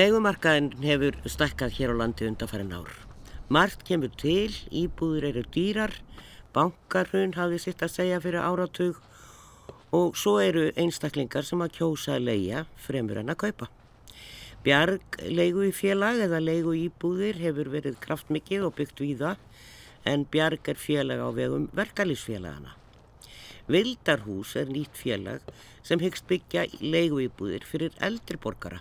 Leigumarkaðin hefur stækkað hér á landi undanfærin ár. Margt kemur til, íbúður eru dýrar, bankarhun hafði sitt að segja fyrir áratug og svo eru einstaklingar sem að kjósa að leia fremur en að kaupa. Bjarg leigu í félag eða leigu íbúðir hefur verið kraftmikið og byggt víða en Bjarg er félag á vegum verkalýsfélagana. Vildarhús er nýtt félag sem hyggst byggja leigu íbúðir fyrir eldri borgara.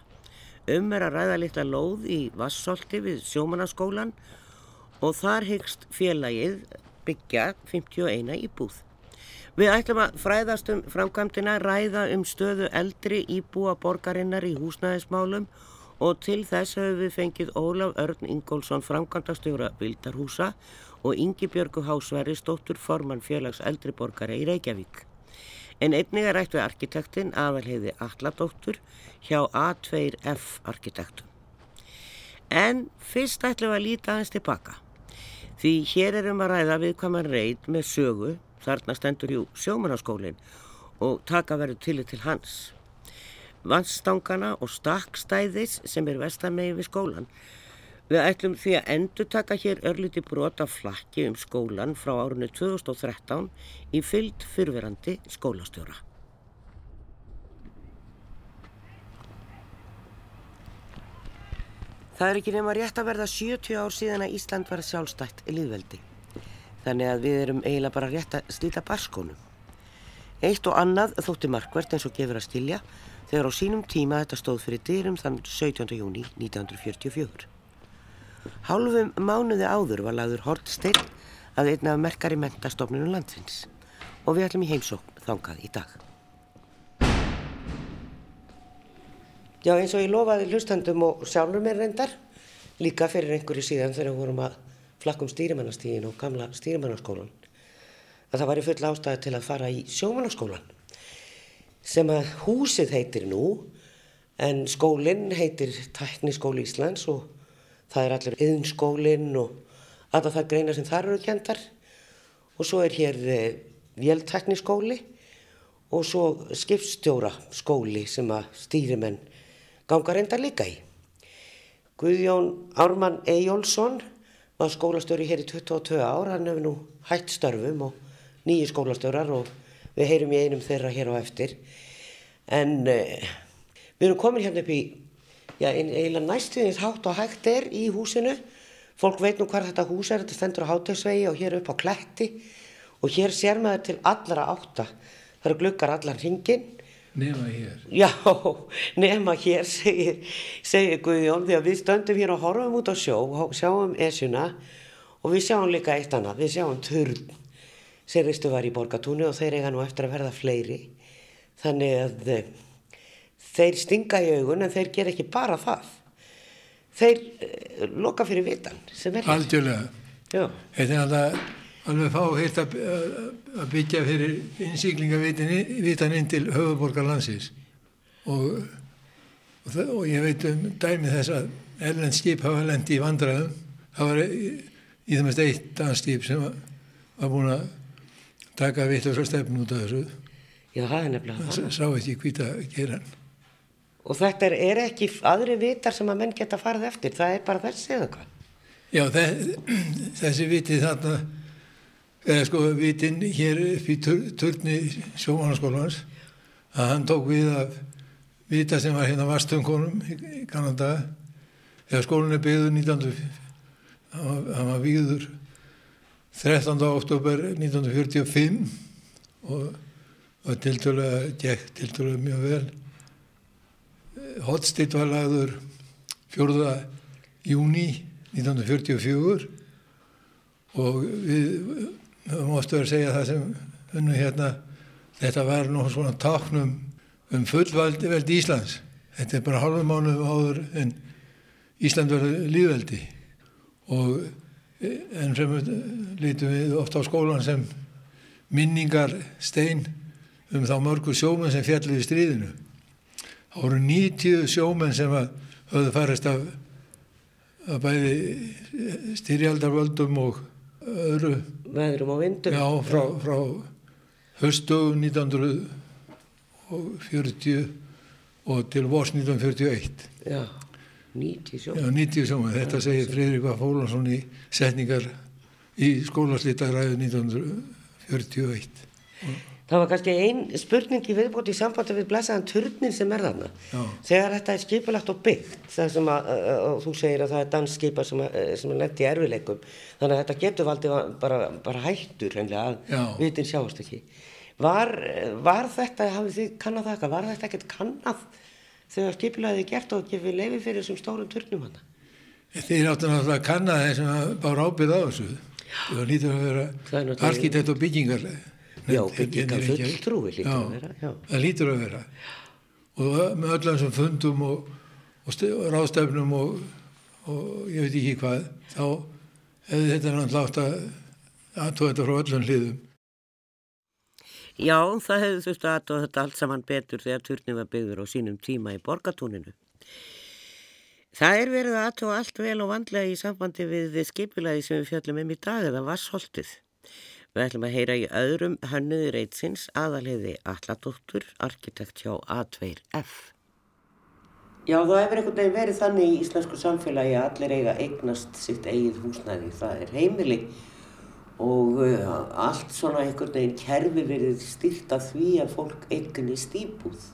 Um er að ræða litla lóð í Vassolti við sjómanaskólan og þar hyggst félagið byggja 51 íbúð. Við ætlum að fræðast um framkvæmdina, ræða um stöðu eldri íbúa borgarinnar í húsnæðismálum og til þess hefur við fengið Ólaf Örn Ingólfsson framkvæmdastjóra Vildarhúsa og Ingi Björgu Hásværi stóttur formann félags eldri borgara í Reykjavík en einnig er rætt við arkitektin aðalheiði Alladóttur hjá A2F arkitektum. En fyrst ætlum við að líta aðeins tilbaka. Því hér erum að ræða við hvað maður reyð með sögu, þarna stendur jú sjómanarskólinn og taka verið til til hans. Vannstangana og stakkstæðis sem er vestamegi við skólan Við ætlum því að endur taka hér örliti brot af flakki um skólan frá árunni 2013 í fyllt fyrverandi skólastjóra. Það er ekki nema rétt að verða 70 ár síðan að Ísland var sjálfstætt í líðveldi. Þannig að við erum eiginlega bara rétt að slíta barskónum. Eitt og annað þótti markvert eins og gefur að skilja þegar á sínum tíma þetta stóð fyrir dyrum þann 17. júni 1944. Hálfum mánuði áður var lagður Hortstein að einna af merkari mentastofnunum landsins og við ætlum í heimsókn þangað í dag. Já eins og ég lofaði hlustandum og sjálfur mér reyndar líka fyrir einhverju síðan þegar við vorum að flakkum stýrimannastígin og gamla stýrimannaskólan að það var í full ástæði til að fara í sjómannaskólan sem að húsið heitir nú en skólinn heitir Tækniskóli Íslands og það er allir yðnskólinn og alltaf það greina sem þar eru kjendar og svo er hér eh, véltekniskóli og svo skipstjóra skóli sem að stýrimenn ganga reynda líka í. Guðjón Ármann Ejjólfsson var skólastjóri hér í 22 ár, hann hefur nú hætt störfum og nýju skólastjórar og við heyrum í einum þeirra hér á eftir. En eh, við erum komin hérna upp í já, eiginlega næstuðins hátt og hægt er í húsinu. Fólk veit nú hvað þetta hús er, þetta stendur á hátegsvegi og hér upp á kletti og hér sér maður til allara átta. Það eru glukkar allar hringin. Nefna hér. Já, nefna hér, segir, segir Guðjón, því að við stöndum hér og horfum út á sjó, sjáum esjuna og við sjáum líka eitt annað, við sjáum törn sem ristu var í borgatúni og þeir eiga nú eftir að verða fleiri. Þannig að þeir stinga í augun en þeir ger ekki bara það. Þeir uh, loka fyrir vitan algjörlega. Þetta er alltaf alveg fá heilt að, byggja fyrir innsiklingavitan inn til höfuborgar landsins. Og, og, og ég veit um dæmi þess að Erlend skip hafa lendi í vandraðum það var í, í það mest eitt dansskip sem var, var búin að taka vitt og svo stefn út af þessu. Já, það er nefnilega það sá ekki hvita að gera hann. Og þetta er, er ekki aðri vitar sem að menn geta farið eftir, það er bara þessi eða hvað? Já, þessi vitið þarna, eða sko vitinn hér upp í turni sjómanarskólans, að hann tók við að vita sem var hérna vastungunum í Kanada, þegar skólinn er byggður 19... hann var byggður 13. oktober 1945 og, og tiltölulega gekk tiltölulega mjög vel Hotstitt var lagður 4. júni 1944 og við höfum oft verið að segja það sem unnu hérna þetta var nú svona taknum um fullvaldi veldi Íslands. Þetta er bara halvum mánu áður en Ísland verður líðveldi og enn sem lítum við ofta á skólan sem minningar stein um þá mörgu sjóman sem fjallir í stríðinu. Það voru 90 sjómenn sem höfðu farist af, af bæði styrjaldarvöldum og öðru. Veðrum og vindum. Já, frá, frá höstu 1940 og til vors 1941. Já. 90 sjó. Já, 90 sjóma. Þetta segir Fredrik V. Fólansson í setningar í skólaslítaræðu 1941. Það var kannski ein spurning í viðbóti í sambandi við blæsaðan turnin sem er þarna. Já. Þegar þetta er skipulagt og byggt, það sem að, að, að þú segir að það er dansskipa sem, að, sem er lendi í erfileikum, þannig að þetta getur valdið bara, bara hættur hreinlega Já. að vitin sjáast ekki. Var, var þetta, hafið þið kannað það eitthvað, var þetta ekkert kannað þegar skipulaðið er gert og gefið leifi fyrir þessum stórum turnum hana? Þeir áttu náttúrulega að kanna þeir sem að bara ábyrð á þessu. Það lítur að Það er vera arkitekt og byggingar. Já, byggingar fulltrúi hlýtur að vera, já. það lítur að vera. Og með öllum þessum fundum og, og, st- og ráðstefnum og, og ég veit ekki hvað, þá hefði þetta náttúrulega átt að aðtóða þetta frá öllum hliðum. Já, það hefði þurft að aðtóða þetta allt saman betur þegar turnin var byggður á sínum tíma í borgatúninu. Það er verið að aðtóða allt vel og vandlega í sambandi við skipulaði sem við fjallum um í dag eða vassholtið. Við ætlum að heyra í öðrum hönnuði reytsins aðaliði Alladóttur, arkitekt hjá A2F. Já, það hefur einhvern veginn verið þannig í íslensku samfélagi að allir eiga eignast sitt eigið húsnæði. Það er heimili og uh, allt svona einhvern veginn kerfi verið stýrt af því að fólk eignist íbúð.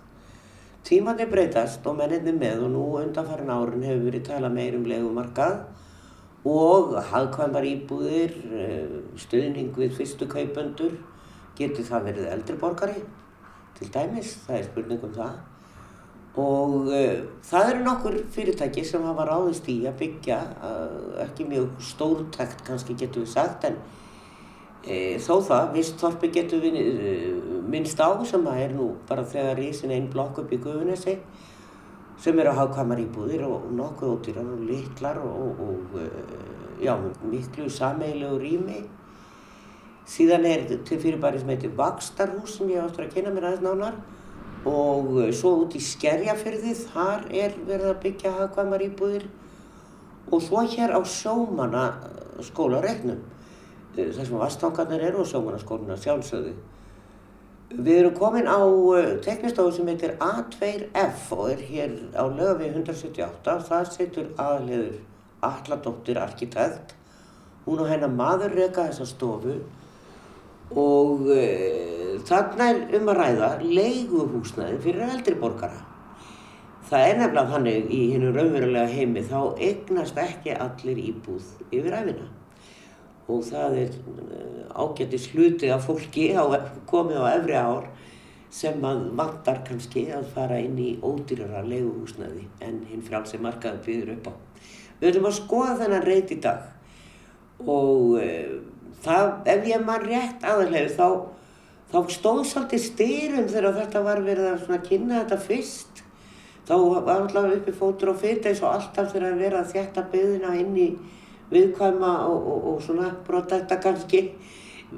Tímandi breytast og menninni með og nú undanfærin árin hefur verið talað meir um legumarkað og hagkvæmar íbúðir, uh, stuðning við fyrstu kaupendur, getur það verið eldri borgari til dæmis, það er spurning um það. Og uh, það eru nokkur fyrirtæki sem hafa ráðist í að byggja, uh, ekki mjög stórtækt kannski getur við sagt, en uh, þó það, vist þorpi getur við minnst á sem að er nú bara þegar risin einn blokk upp í Guðunessi sem eru að hafa kamar íbúðir og nokkuð ódýrar og litlar og, og uh, já, miklu sameigilegu rými. Síðan er til fyrirbæri sem heitir Vakstarhús sem ég áttur að kynna mér aðeins nánar og uh, svo út í Skerjafyrði þar er verið að byggja hagkvæmar íbúðir og svo hér á sjómanna skólaregnum þar sem vastangarnir eru og sjómannaskóluna sjálfsögðu. Við erum komin á uh, teknistofu sem heitir A2F og er hér á löfi 178. Það setur aðleður Alladóttir arkitekt. Hún og hennar maður reka þessa stofu og uh, þarna er um að ræða leiguhúsnaði fyrir eldri borgara. Það er nefnilega þannig í hennu raunverulega heimi þá eignast ekki allir íbúð yfir æfina og það er uh, ágættis hluti af fólki á, komið á efri ár sem að vantar kannski að fara inn í ódýrara leiguhúsnaði en hinn frálsi markaði býður upp á. Við höfum að skoða þennan reyt í dag og uh, það, ef ég mann rétt aðalegu þá, þá stóð svolítið styrum þegar þetta var verið að kynna þetta fyrst. Þá var alltaf uppi fótur og fyrt eins og alltaf þegar að vera að þjætta byðina inn í viðkvæma og, og, og svona brota þetta kannski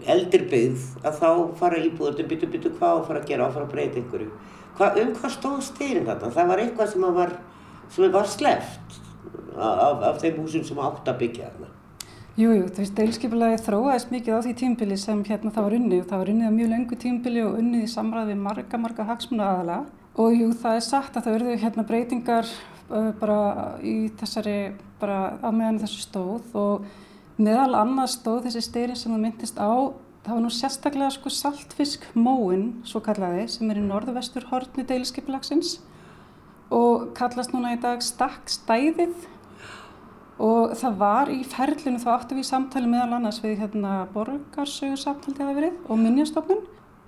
eldir byggð að þá fara íbúður byttu byttu hvað og fara að gera og fara að breyta einhverju. Hva, um hvað stóð styrin þetta? Það var eitthvað sem var, sem var sleft af, af þeim húsum sem átt að byggja þarna. Jú, jú, þú veist, deilskipulagi þróaðist mikið á því tímbili sem hérna það var unnið og það var unnið á mjög lengu tímbili og unnið í samræði marga, marga hagsmuna aðala og jú, það er sagt að það verður hérna breytingar bara í þessari, bara á meðan þessu stóð og meðal annars stóð þessi styrin sem það myndist á, það var nú sérstaklega sko saltfiskmóin, svo kallaði, sem er í norðvestur hortni deilskipulagsins og kallast núna í dag stakkstæðið. Og það var í ferlinu þá áttu við samtali meðal annars við hérna borgarsögur samtaldi að verið og minnjastofnun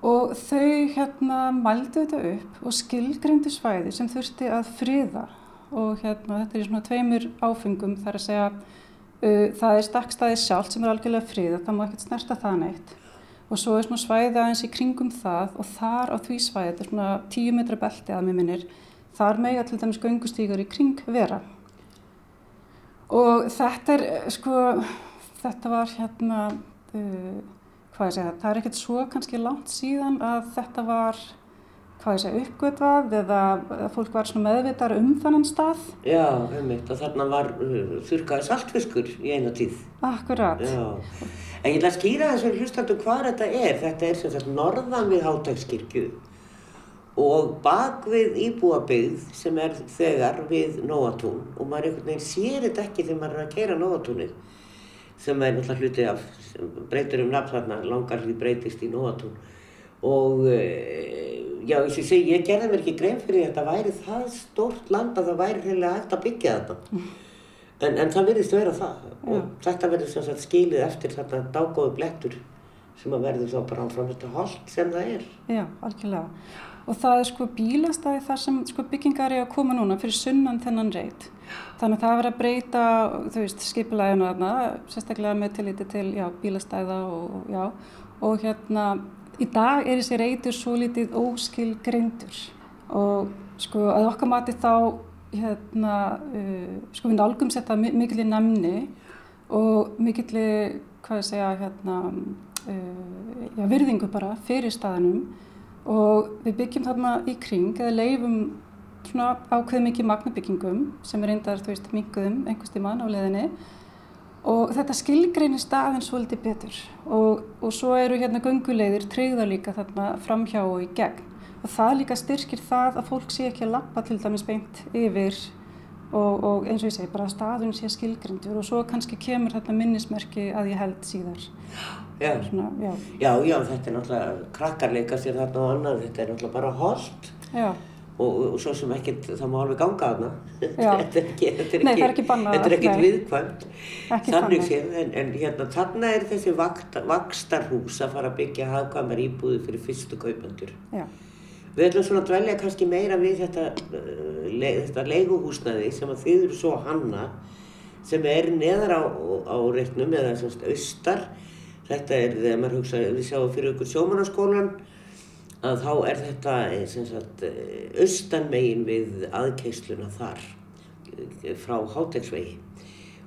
og þau hérna mældu þetta upp og skilgrindi svæði sem þurfti að friða og hérna þetta er svona tveimur áfengum þar að segja uh, það er stakkstæði sjálft sem er algjörlega friða, það má ekkert snerta það neitt. Og svo er svona svæði aðeins í kringum það og þar á því svæði, þetta er svona tíu metra belti að mér minnir, þar mega til dæmis göngustígar í kring vera. Og þetta er, sko, þetta var hérna, uh, hvað ég segja, það er ekkert svo kannski langt síðan að þetta var, hvað ég segja, uppgötvað eða fólk var svona meðvitar um þannan stað. Já, einmitt, og þarna var uh, þurkaði saltfiskur í eina tíð. Akkurat. Já, en ég ætla að skýra þessum hlustandu hvað þetta er. Þetta er sem sagt norðan við Hátækskirkju og bak við íbúabyggð sem er þegar við Nóatún og maður einhvern veginn sér þetta ekki þegar maður er að keira Nóatúnið sem er náttúrulega hluti af breytur um nafn þarna, langar hlut breytist í Nóatún og e, já, ég segi, ég gerði mér ekki grein fyrir að þetta væri það stórt land að það væri reynilega hægt að byggja þetta en, en það virðist vera það og þetta verður skilið eftir þetta dágóðu blettur sem að verður þá bara áfram þetta hold sem það er Já, algjörlega. Og það er sko bílastæði þar sem sko byggingar er að koma núna fyrir sunnan þennan reit. Þannig að það er verið að breyta, þú veist, skipulæðinu þarna, sérstaklega með tilliti til, já, bílastæða og já. Og hérna, í dag er þessi reitur svo litið óskilgreindur og sko að okkar mati þá, hérna, uh, sko við nálgum setja mikilvæg nefni og mikilvæg, hvað ég segja, hérna, uh, já, virðingu bara fyrir staðinum og við byggjum þarna í kring eða leifum svona ákveð mikið magnabyggingum sem er reyndar, þú veist, minguðum einhvers tíman á leðinni og þetta skilgreinir staðin svolítið betur og, og svo eru hérna gungulegðir tryggða líka þarna framhjá og í gegn og það líka styrkir það að fólk sé ekki að lappa til dæmis beint yfir og, og eins og ég segi bara að staðun sé skilgrindur og svo kannski kemur þetta minnismerki að ég held síðar Já. Svona, já. Já, já, þetta er náttúrulega krakkarleika sér þarna og annað, þetta er náttúrulega bara hold Já. Og, og svo sem ekkert, það má alveg ganga þarna. Já. þetta er ekki, þetta er ekki, er ekki er ekkert nei. viðkvæmt, Ekki þannig séð, en, en hérna, þarna er þessi vakstarhús að fara að byggja hagkvæmar íbúði fyrir fyrstu kaupendur. Já. Við ætlum svona að dvelja kannski meira við þetta, uh, le, þetta leiguhúsnaði sem að þið eru svo að hanna sem er neðar á, á reitnum eða semst austar. Þetta er þegar maður hugsa, við sjáum fyrir ykkur sjómanarskólan að þá er þetta eh, sagt eh, austan megin við aðkeysluna þar eh, frá Hátegsvegi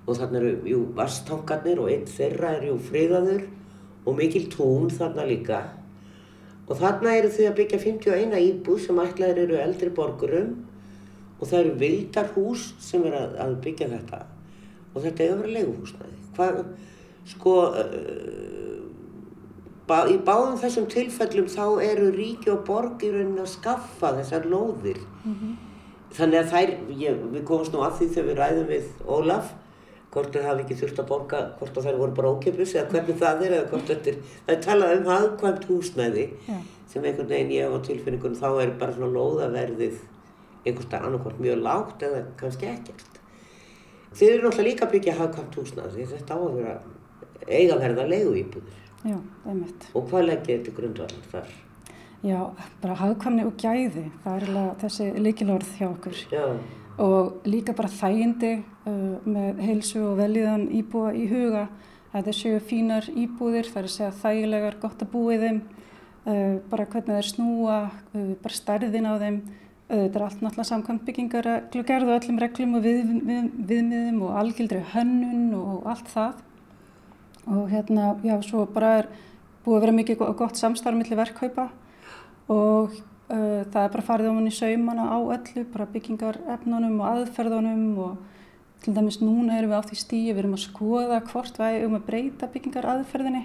og þarna eru, jú, vasstankarnir og einn þeirra er jú friðaður og mikil tún þarna líka. Og þarna eru þau að byggja 51 íbúð sem ætlaðir eru eldri borgurum og það eru vildarhús sem er að, að byggja þetta. Og þetta er leiguhúsnaði. Hvað, sko, í báðum þessum tilfellum þá eru ríki og borg í rauninni að skaffa þessar lóðir. Þannig að þær, ég, við komumst nú að því þegar við ræðum við Ólaf, hvort þau hafi ekki þurft að borga, hvort þær voru bara ókipis eða hvernig það er eða hvort þetta er, það er talað um hagkvæmt húsnæði Já. sem einhvern veginn ég á tilfinningunum þá er bara svona lóðaverðið einhvers staðar annarkvort mjög lágt eða kannski ekkert. Þið eru náttúrulega líka að byggja hagkvæmt húsnæði þetta á að vera eiga verða leigu íbúður. Já, einmitt. Og hvað leggir þetta grundvallar þar? Já, bara hagkvæmni og gæði, það er þessi líkilorð hjá okkur. Já, Og líka bara þægindi uh, með heilsu og velíðan íbúa í huga. Þetta séu fínar íbúðir, það er að segja þægilegar, gott að búa í þeim, uh, bara hvernig þeir snúa, uh, bara stærðin á þeim. Uh, þetta er allt náttúrulega samkvæmt byggingar gerð og öllum reglum og við, við, viðmiðum og algildri hönnun og allt það. Og hérna, já, svo bara er búið að vera mikið go- gott samstarf millir verkkaupa og uh, það er bara farið ofan í saumana á öllu, bara byggingarefnunum og aðferðunum og til dæmis núna erum við á því stíi, við erum að skoða hvort við eigum að breyta byggingaraðferðinni.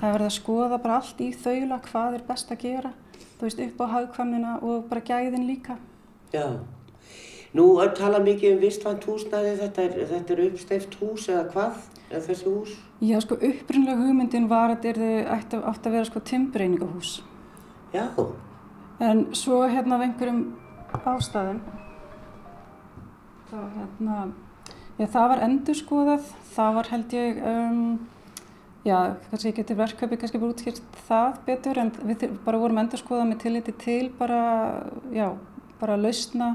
Það er verið að skoða bara allt í þaula hvað er best að gera, þú veist, upp á hagkvæmnina og bara gæðin líka. já. Nú talað mikið um vistvænt húsnæði, þetta er, þetta er uppsteift hús eða hvað, eða þessi hús? Já, sko, upprunlega hugmyndin var að þetta ætti átti að vera sko timbreiningahús. Já, En svo hérna af einhverjum ástæðum, þá hérna, já það var endurskoðað, það var held ég, um, já kannski getur verkefni kannski bara útskýrt það betur en við bara vorum endurskoðað með tilliti til bara, já, bara lausna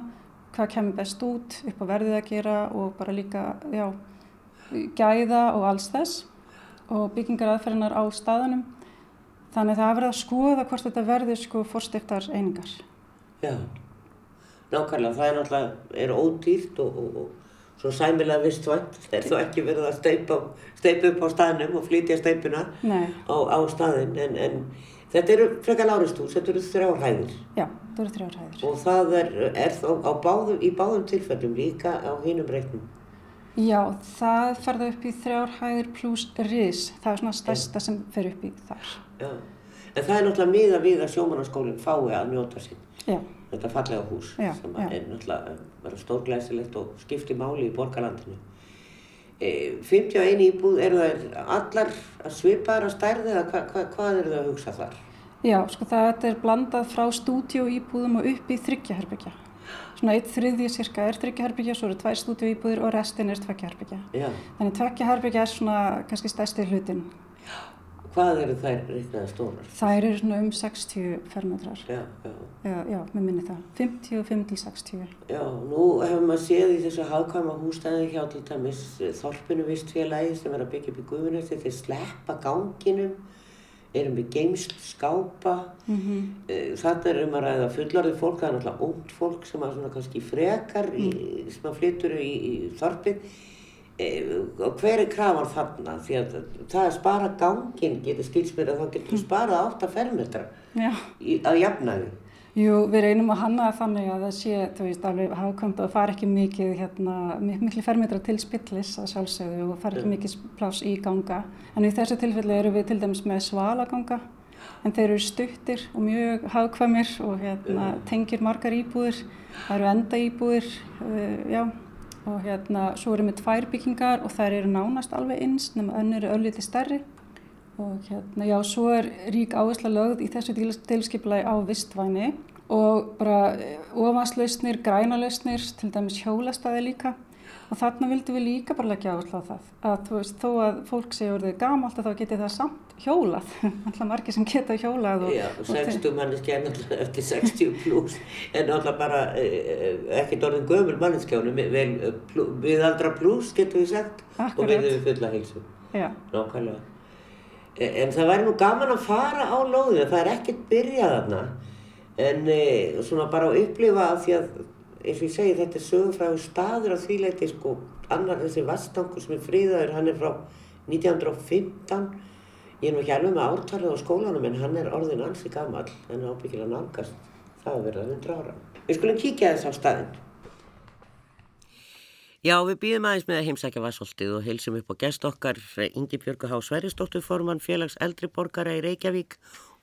hvað kemur best út, upp á verðið að gera og bara líka, já, gæða og alls þess og byggingar aðferðinar á staðanum. Þannig að það er verið að skoða hvort þetta verði sko fórstiftar einingar. já. Nákvæmlega, það er náttúrulega, er ódýrt og, og, og svo sæmilega vistvænt. Það er þó ekki verið að steipa, steipa upp á staðnum og flytja steipuna á, á staðin. En, en þetta eru frekar láristús, þetta eru þrjár hæðir. já, það eru þrjár hæðir. Og það er, er þá báðum, í báðum tilfellum líka á hinum reiknum. Já, það ferða upp í þrjár hæðir pluss ris. Það er svona stærsta sem fer upp í þar. Já. En það er náttúrulega miða við að sjómannaskólinn fái að njóta sín. Já. þetta fallega hús Já, sem já. er náttúrulega stórglæsilegt og skiptir máli í borgarlandinu. E, 51 íbúð, eru það allar að svipaðar að stærði eða hva, hva, hvað eru það að hugsa þar? Já, sko þetta er blandað frá stúdíu íbúðum og upp í þryggjaherbyggja. Svona eitt þriðji cirka er þryggjaherbyggja, svo eru tvær stúdíu íbúðir og restin er tveggjaherbyggja. Já, Þannig tveggjaherbyggja er svona kannski stærsti hlutin. hvað eru þær reiknaði stórar? Þær eru svona um 60 fermetrar. Já, já. Já, já, mér minni það. 55 til 60. Já, nú hefur maður séð í þessu hagkvæma hústæði hjá til dæmis Þorpinu vistfélagi sem er að byggja upp í Guðunnesti, þeir sleppa ganginum, eru með geimsl skápa, mm -hmm. þetta er um að ræða fullorðið fólk, það er náttúrulega ónt fólk sem að svona kannski frekar, í, sem að flyttur í, í Þorpið, e, og hver er krafan þarna? Því að það er spara gangin, getur skilsmyr að þá getur sparað 8 fermetra Já. í, að jafnaði. Jú, við reynum að hanna það þannig að það sé, þú veist, alveg hafkvæmt og það fari ekki mikið, hérna, mik miklu fermetra til spillis að sjálfsögðu og fari ekki mikið pláss í ganga. En í þessu tilfelli eru við til dæmis með svalaganga, en þeir eru stuttir og mjög hafkvæmir og hérna, tengir margar íbúðir. Það eru enda íbúðir, uh, já, og hérna, svo erum við tvær byggingar og þær eru nánast alveg eins, nema önnur er öllítið stærri. Og hérna, já, svo er rík áhersla lögð í þessu tilskipulagi á vistvæni og bara ofanslausnir, grænalausnir, til dæmis hjólastæði líka. Og þarna vildum við líka bara leggja áherslu á það. Að þú veist, þó að fólk sé orðið gamalt að þá geti það samt hjólað. Alltaf margir sem geta hjólað. Og, Já, 60 manneski er náttúrulega eftir 60 pluss en náttúrulega bara eh, ekkert orðin gömul manneskjánu vel eh, plú- miðaldra pluss getur við sagt og Akkurat. við höfum fulla heilsu Já, nákvæmlega en það væri nú gaman að fara á lóðina það er ekkert byrjað þarna. En e, svona bara að upplifa af því að eins og ég segi þetta er sögufræður staður á því leiti sko. Annar þessi vastangur sem er fríðaður hann er frá 1915 ég er nú ekki alveg með ártalið á skólanum en hann er orðin ansi gamall. En ábyggilega nálgast það að vera 100 ára. Við skulum kíkja þess á staðinn Já, við býðum aðeins með að heimsækja Vassholtið og heilsum upp á gest okkar Ingi Björgu Há Sverrisdóttur formann félags eldri borgara í Reykjavík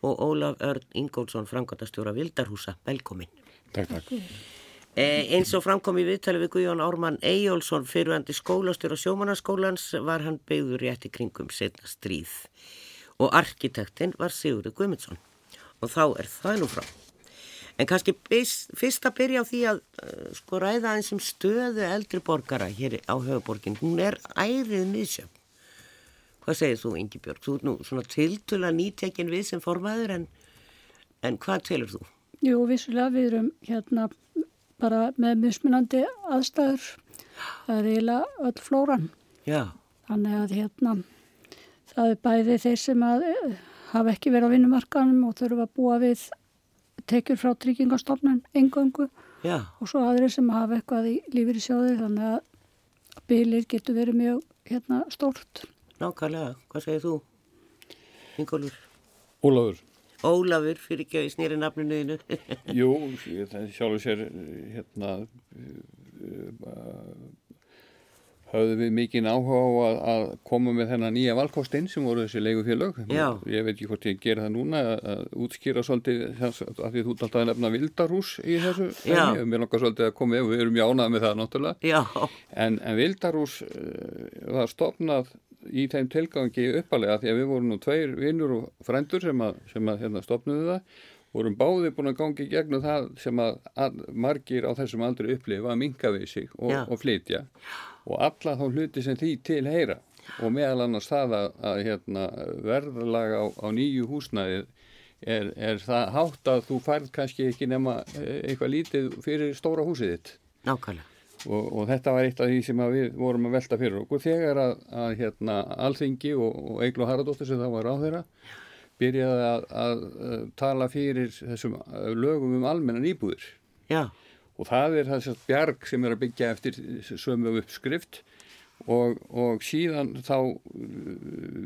og Ólaf Örn Ingólfsson framkvæmtastjóra Vildarhúsa. Velkomin. Takk, takk. Eh, eins og framkom í viðtali við Guðjón Ármann Eyjólfsson fyrirvændi skólastjóra sjómanaskólans var hann beigður rétt í kringum setna stríð og arkitektinn var Sigurður Guðmundsson og þá er það nú frá. En kannski fyrst að byrja á því að uh, sko ræða eins um stöðu eldri borgara hér á höfuborgin. Hún er ærið miðsjöfn. Hvað segir þú, Ingi Björg? Þú ert nú svona tiltula nýtekin við sem formaður en, en hvað telur þú? Jú, vissulega við erum hérna bara með mismunandi aðstæður. Það er eiginlega öll flóran. Já, Þannig að hérna það er bæði þeir sem að eh, hafa ekki verið á vinnumarkanum og þurfa að búa við tekjur frá tryggingastofnun engöngu já, og svo aðrir sem hafa eitthvað í lífið í sjóði þannig að bylið getur verið mjög hérna stórt. nákvæmlega. Hvað segir þú, Ingólfur? Ólafur, Ólafur, fyrir ekki að ég snýri nafninu þínu. jú, ég- það sjálfur sér eh, hérna uh, höfðu við mikinn áhuga á að, að koma með þennan nýja valkostinn sem voru þessi leigufélög. Ég veit ekki hvort ég gera það núna að, að útskýra svolítið þess að því þú alltaf að nefna vildarhús í þessu. Já. dæmi. Mér langar svolítið að koma við erum jánað með það náttúrulega. Já, En, en Vildarhús uh, var stopnað í þeim tilgangi uppalega því að við vorum nú tveir vinnur og frændur sem að, sem að hérna, stopnuðu það vorum báði búin að gangi gegnum það sem að, að margir á þessum aldri upplifa að minka við sig og, og flytja. Og alla þá hluti sem því til heyra. Og meðal annars það að, að hérna, verðlaga á, á nýju húsnæði er, er það hátt að þú færð kannski ekki nema eh, eitthvað lítið fyrir stóra húsið þitt. Nákvæmlega. og, og þetta var eitt af því sem við vorum að velta fyrir okkur. Þegar að, að hérna, Alþingi og, og Egil og Haraldóttir sem þá var á þeirra byrjaði að, að, að tala fyrir þessum uh, lögum um almennan íbúðir. Já, og það er þess að bjarg sem er að byggja eftir sömu uppskrift og, og síðan þá uh,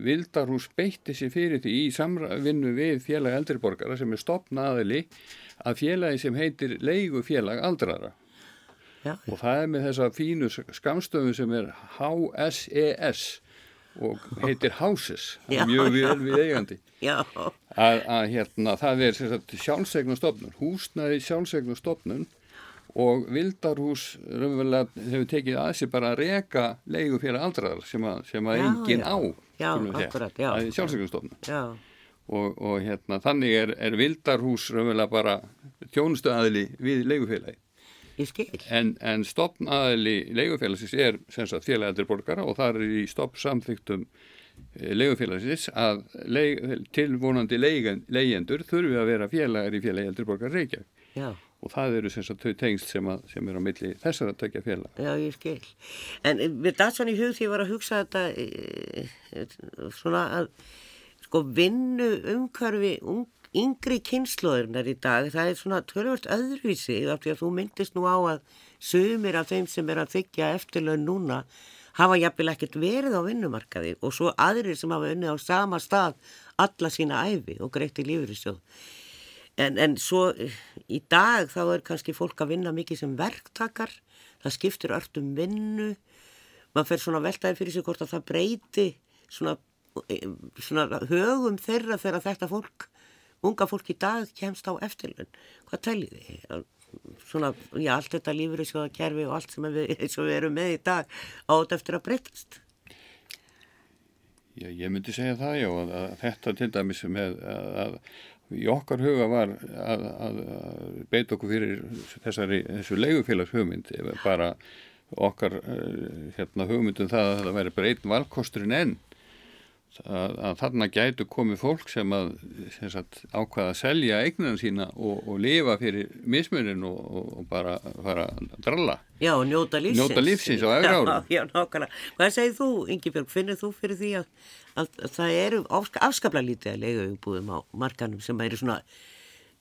Vildarhús beitti sér fyrir því í samvinnu við félag eldriborgara sem er stopnaðili að félagi sem heitir leigufélag aldrara já, og það er með þessa fínu skamstöfu sem er HSES og heitir Houses, Já, mjög vel við eigandi. Já, Að, að hérna, það er sjálfsegnastofnun, húsnaði sjálfsegnastofnun og Vildarhús raunverulega hefur tekið að sér bara að reka leigu fyrir aldraðar sem að, sem að Já, enginn já. á. Við er sjálfsegnastofnun. já, Og, og hérna, þannig er, er Vildarhús raunverulega bara þjónustu aðili við leigufélagi. En, en stopnaðili leigufélagsins er sem sagt félagældir borgara og það er í stopp samþyktum leigufélagsins að leig, tilvonandi leigjendur þurfi að vera félagar í félagældir borgar Reykjavík Já, og það eru sem sagt þau tengst sem, að, sem er á milli þessara tökja félag. já, ég skil. En eh, mér datt svona í hug því ég var að hugsa þetta eh, eh, svona að sko vinnu umhverfi ung, yngri kynnslóðurnar í dag, það er svona tölvöld öðruvísi af því að þú myndist nú á að sumir af þeim sem er að þykja eftirlaun núna hafa jafnvel ekkert verið á vinnumarkaði og svo aðrir sem hafa unnið á sama stað alla sína æfi og greitt í lífyrirsjóð. En, en svo eh, í dag þá er kannski fólk að vinna mikið sem verktakar, það skiptir öll um vinnu, maður fer svona veltaði fyrir sig hvort að það breyti svona, eh, svona högum þeirra þegar þetta fólk, unga fólk í dag kemst á eftirlun. Hvað tælir þið? Svona, já, allt þetta lífyrirsjóða kerfi og allt sem við, við erum með í dag á þetta eftir að breytast. Já, ég myndi segja það já að, að þetta til dæmis með að, að í okkar huga var að, að beita okkur fyrir þessari, þessu leigufélags hugmynd bara okkar eh, hérna, hugmyndum það að það væri bara einn valkosturinn enn að, að þarna gætu komið fólk sem að sem sagt, ákvaða að selja eignan sína og, og lifa fyrir mismunin og, og, bara fara að dralla Já, og njóta lífsins. Njóta lífsins á efri árum. Já, já, nákvæmlega. Hvað segir þú, Ingi Björg, finnir þú fyrir því að, að, að það eru afska- afskaplega lítið að leiga umbúðum á markanum sem eru svona,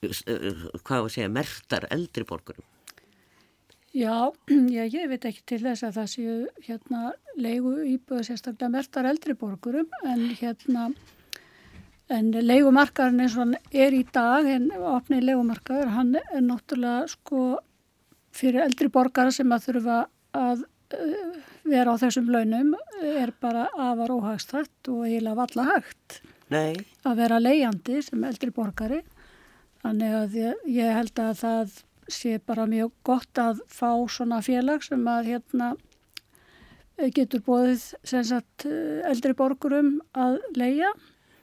uh, hvað var að segja, mertar eldri borgurum? Já, já, ég veit ekki til þess að það séu hérna leigu íbúið sérstaklega mertar eldri borgurum en hérna en leigumarkaðurinn eins og hann er í dag en opnið leigumarkaður hann er náttúrulega sko fyrir eldri borgara sem að þurfa að uh, vera á þessum launum er bara afar óhagstætt og eiginlega valla hægt Nei, að vera leigjandi sem eldri borgari. Þannig að ég, ég held að það sé bara mjög gott að fá svona félag sem að hérna getur bóðið sem sagt eh, eldri borgurum að leia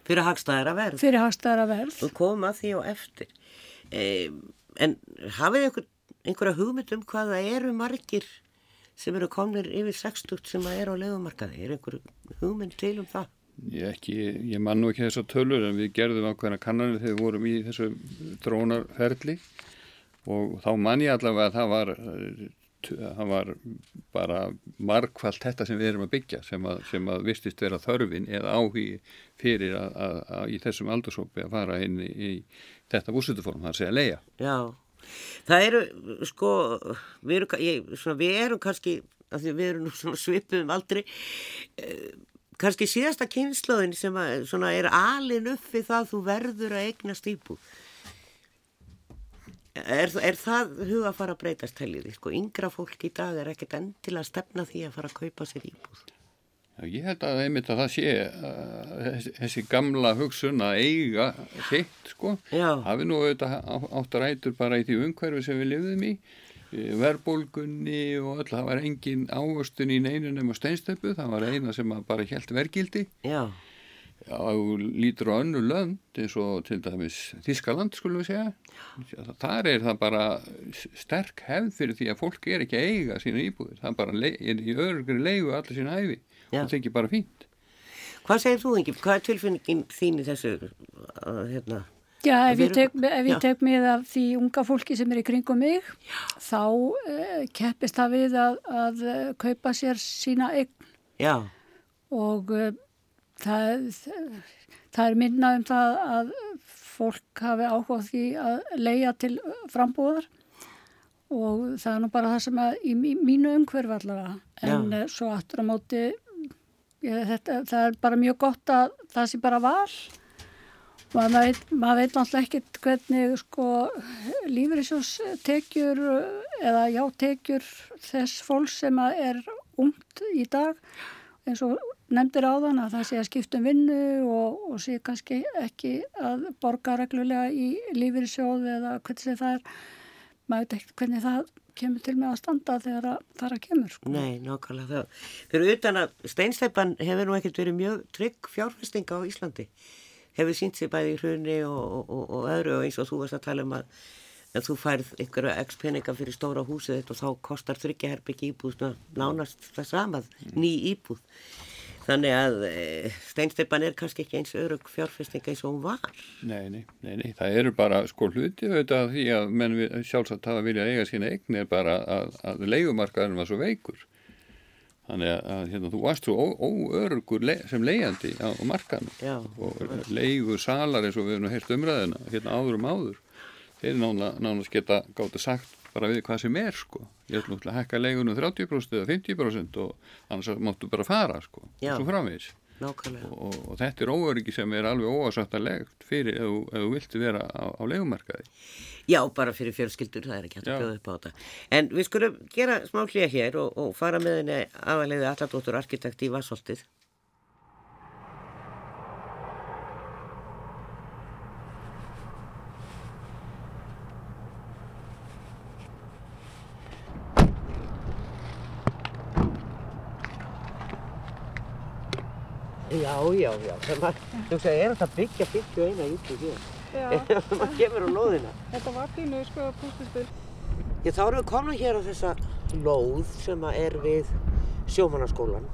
fyrir hagstæðara verð. fyrir hagstæðara verð. Þú komum að því á eftir. E, en hafið einhver, einhverja hugmynd um hvað það eru margir sem eru komnir yfir 60 sem að eru á legumarkaði? Er einhver hugmynd til um það? Ég, ekki, ég man nú ekki þessar tölur en við gerðum ákveðna kannanir þegar við vorum í þessu drónarferli og þá man ég allavega að það var, eh, það var bara margfald þetta sem við erum að byggja sem að, sem að vistist vera þörfin eða áhugi fyrir að, að, að í þessum aldursópi að fara inn í, í þetta búsutuform, það er að leia. Já, það eru, sko, við erum, ég, svona, við erum kannski, af því við erum svona svipuðum aldrei, eh, kannski síðasta kynnslóðin sem að, svona, er alin upp við það að þú verður að eignast íbúð. Er, er það huga að fara að breytast helgiði? Sko, yngra fólk í dag er ekkert endilega að stefna því að fara að kaupa sér íbúð. Já, ég held að einmitt að það sé uh, þessi, þessi gamla hugsun að eiga sitt, sko. Hafi nú auðvitað átt rætur bara í því umhverfi sem við lifðum í, eh, verðbólgunni og öll, það var engin ávöstun í neinu nema steinstöpu, það var eina sem að bara helt vergildi. Já, Já, og lítur á önnu lönd eins og til dæmis Þískaland skulum við segja þar er það bara sterk hefð fyrir því að fólk er ekki að eiga sína íbúðir, það er bara er í örgri leigu allir sína æfi Já. og það er bara fínt hvað segir þú, Ingi? Hvað er tilfinningin þín í þessu, hérna? Já, ef Við ég tek, ef já. ég tek með af því unga fólki sem er í kringum mig, þá uh, keppist það við að, að uh, kaupa sér sína eign Já, og uh, það, það er minna um það að fólk hafi áhuga á því að leia til frambúðar. Og það er nú bara það sem að í mí- mínu umhverfi allavega. En Já. uh, svo aftur á móti ég, þetta, það er bara mjög gott að það sé bara val. Maður veit, maður veit náttúrulega ekkert hvernig sko lífriðsjós tekjur eða já tekjur þess fólks sem er ungt í dag eins og nefndir áðan að það sé að skiptum vinnu og, og sé kannski ekki að borga reglulega í lífyrirsjóð eða hvernig það er, maður veit ekkert hvernig það kemur til með að standa þegar að það er að kemur. Sko. Nei, nákvæmlega það. Fyrir utan að steinsteipan hefur nú ekkert verið mjög trygg fjárfestinga á Íslandi. Hefur sínt sér bæði í hrunni og, og, og öðru og eins og þú varst að tala um að en þú færð einhverja x peninga fyrir stóra húsið þetta og þá kostar þryggjaherbyggi íbúð nánast það samað, ný íbúð. Þannig að e, steinsteipan er kannski ekki eins örug fjárfestinga eins og hún var. Nei, nei, nei, nei. það eru bara sko hluti auðvitað því að menn sjálfsagt hafa viljað eiga sína eign er bara að, að leikumarkaðurinn var svo veikur. Þannig að, að hérna, þú varst svo óörugur le sem leiðandi á, markaðinu Já. og leigur salar eins og við hefum heilt umræðina hérna áður um áður. Þeir nána, nánast geta gáttu sagt bara við hvað sem er sko. Ég ætlum að hekka leigunum 30% eða 50% og annars máttu bara fara sko. Já. Og svo framvegis. Nákvæmlega. Og, og þetta er óöryggi sem er alveg óasættalegt fyrir ef, ef þú vilti vera á, á leigumarkaði. Já, bara fyrir fjölskyldur, það er ekki hægt að bjóða upp á þetta. En við skulum gera smá hlýja hér og, og fara með henni aðalegði alladóttur arkitekt í Vassholtið. Já, já, já. Þegar maður, er þetta að byggja 51 íbúð hér? Þegar maður kemur á lóðina. þetta var pínu sko. Ég þá erum við komin hér á þessa lóð sem er við sjómannaskólan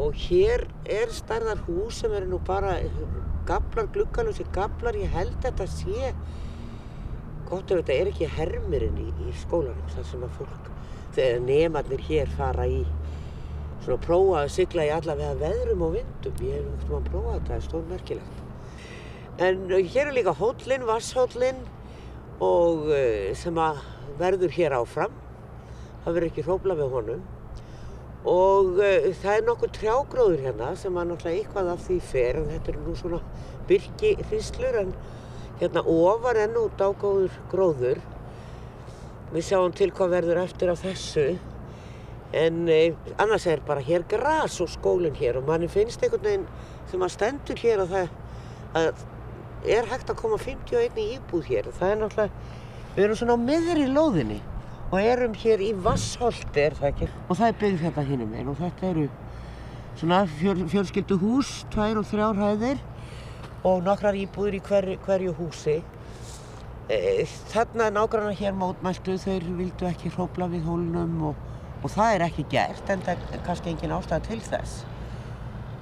og hér er stærðar hús sem eru nú bara gablar, gluggalösi gablar, ég held þetta sé gott ef þetta er ekki hermirinn í, í skólanum þar sem að fólk, þegar nemarnir hér fara í svona prófa að sigla í allavega veðrum og vindum, ég hef náttúrulega að prófa þetta, það er stórmerkilegt. En uh, hér er líka hóllinn, vasshóllinn og uh, sem að verður hér áfram, það verður ekki hrópla við honum. Og uh, það er nokkuð trjágróður hérna sem að náttúrulega eitthvað af því fer en þetta er nú svona byrkihríslur en hérna ofar enn út ágóður gróður. Við sjáum til hvað verður eftir af þessu en eh, annars er bara hér gras og skólinn hér og manni finnst einhvern veginn sem að stendur hér að það að er hægt að koma 51 í íbúð hér. Það er náttúrulega, við erum svona á miðri lóðinni og erum hér í Vassholti er það ekki? Og það er byggð þetta hinnum einn og þetta eru svona fjöl, fjölskyldu hús tvær og þrjár hæðir og nokkrar íbúður í hver, hverju húsi. E, þarna nágrannar hér mótmæltu þeir vildu ekki hrópla við hólnum og, og það er ekki gert en það er kannski engin ástæða til þess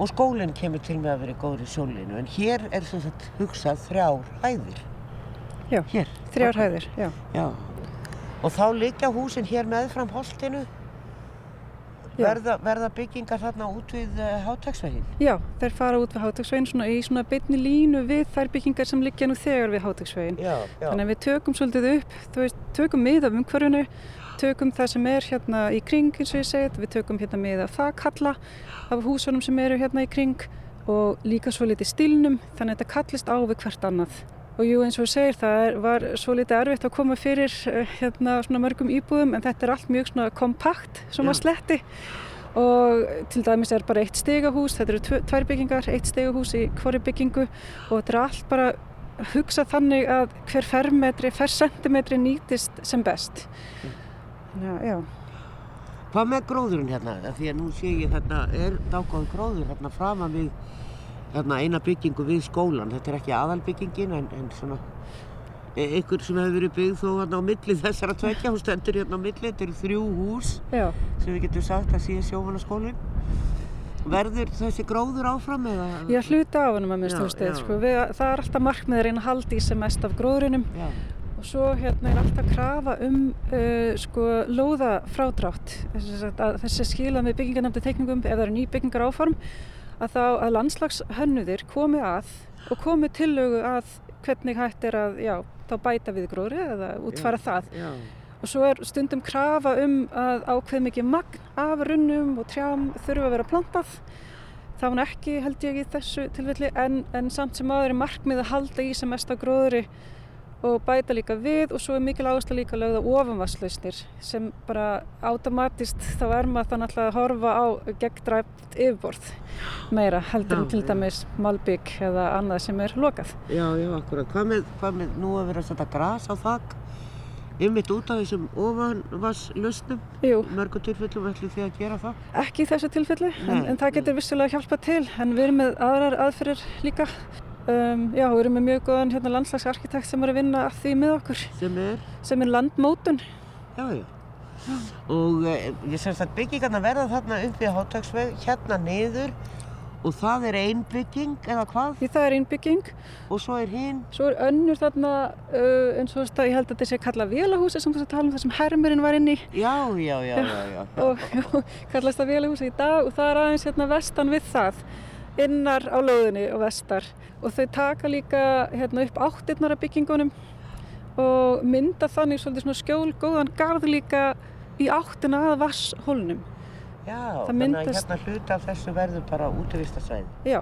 og skólinn kemur til með að vera góður í sólinu en hér er sem sagt hugsað þrjár hæðir Já, hér þrjár hæðir, já. Já. Og þá liggja húsin hér meðfram holtinu. Verða, verða byggingar þarna út við uh, hátaksveginn. Já, þeir fara út við hátaksveginn svona í svona beinni línu við þær byggingar sem liggja nú þegar við já. Þannig að við tökum svolítið upp, veist, tökum mið af umhverfinu, tökum það sem er hérna í kring eins og ég segið, við tökum hérna mið af þakkalla af húsunum sem eru hérna í kring og líka svo litið stílnum, þannig að þetta kallist á við hvert annað. Og jú eins og þú segir það er, var svo litið erfitt að koma fyrir eh, hérna svona mörgum íbúðum en þetta er allt mjög svona kompakt sem Já. að sletti og til dæmis er bara eitt stegahús, þetta eru tvær byggingar, eitt stegahús í hvori byggingu og þetta er allt bara hugsað þannig að hver fermetri, hver sentimetri nýtist sem best. Já, já. Hvað með gróðurinn hérna? Af Því að nú sé ég hérna er dágóð gróður hérna framan við hérna eina byggingu við skólan. Þetta er ekki aðalbyggingin en, en svona e- einhver sem hefur verið byggð þó hérna á milli þessara tvekja. Hún stendur hérna á milli, þetta eru þrjú hús Já, sem við getum sagt að sé sjómannaskólinn. Verður þessi gróður áfram eða? ég hluta af hann að Já, stóðstæð, já. sko. Við, það er alltaf markmið að reyna að halda í sem mest af gróðurinnum Já. Og svo hérna er alltaf krafa um uh, sko lóðafrádrátt. Þess að skila með byggingarnefndi teikningum ef það eru ný byggingar áform að þá að landslagshönnuðir komi að og komi tillögu að hvernig hægt er að já, þá bæta við gróðri eða útfæra það. Já. og svo er stundum krafa um að ákveð mikið magn af runnum og trjám þurfa að vera plantað. Það var nú ekki held ég í þessu tilfelli en, en samt sem aður er markmið að halda í sem mest á gróðri og bæta líka við og svo er mikil áherslu líka lögða ofanvarslausnir sem bara automatist þá er maður þannig alltaf að horfa á gegndræft yfirborð meira heldur en til dæmis malbygg eða annað sem er lokað. Já, já, akkurat. Hvað með, hvað með nú að vera að setja gras á þakk? Ymmit út af þessum ofanvarslausnum? Jú, Mörgu tilfellum ætlum þið að gera það? ekki í þessu tilfelli en, en það getur vissilega hjálpað til en við erum með aðrar aðferðir líka. Um, já, við erum með mjög góðan hérna, landslagsarkitekt sem er að vinna að því með okkur Sem er? sem er landmótun. Já, já. Og eh, ég semst að byggingarna verða þarna upp við hátagsveg, hérna niður og það er ein bygging eða hvað? Því það er innbygging Og svo er hinn, Svo er önnur þarna uh, eins og það, ég held að þetta sé kalla vélahúsi sem tala um það sem hermurinn var inn í já, já, já, já, já. og já, kallast það vélahúsi í dag og það er aðeins hérna vestan við það innar á löðunni og vestar og þau taka líka hérna upp áttirnar af byggingunum og mynda þannig svolítið svona skjól góðan garð líka í áttina að vasshólnum. Já, Það þannig að hérna hluti af þessu verður bara útvistasvæði. Já,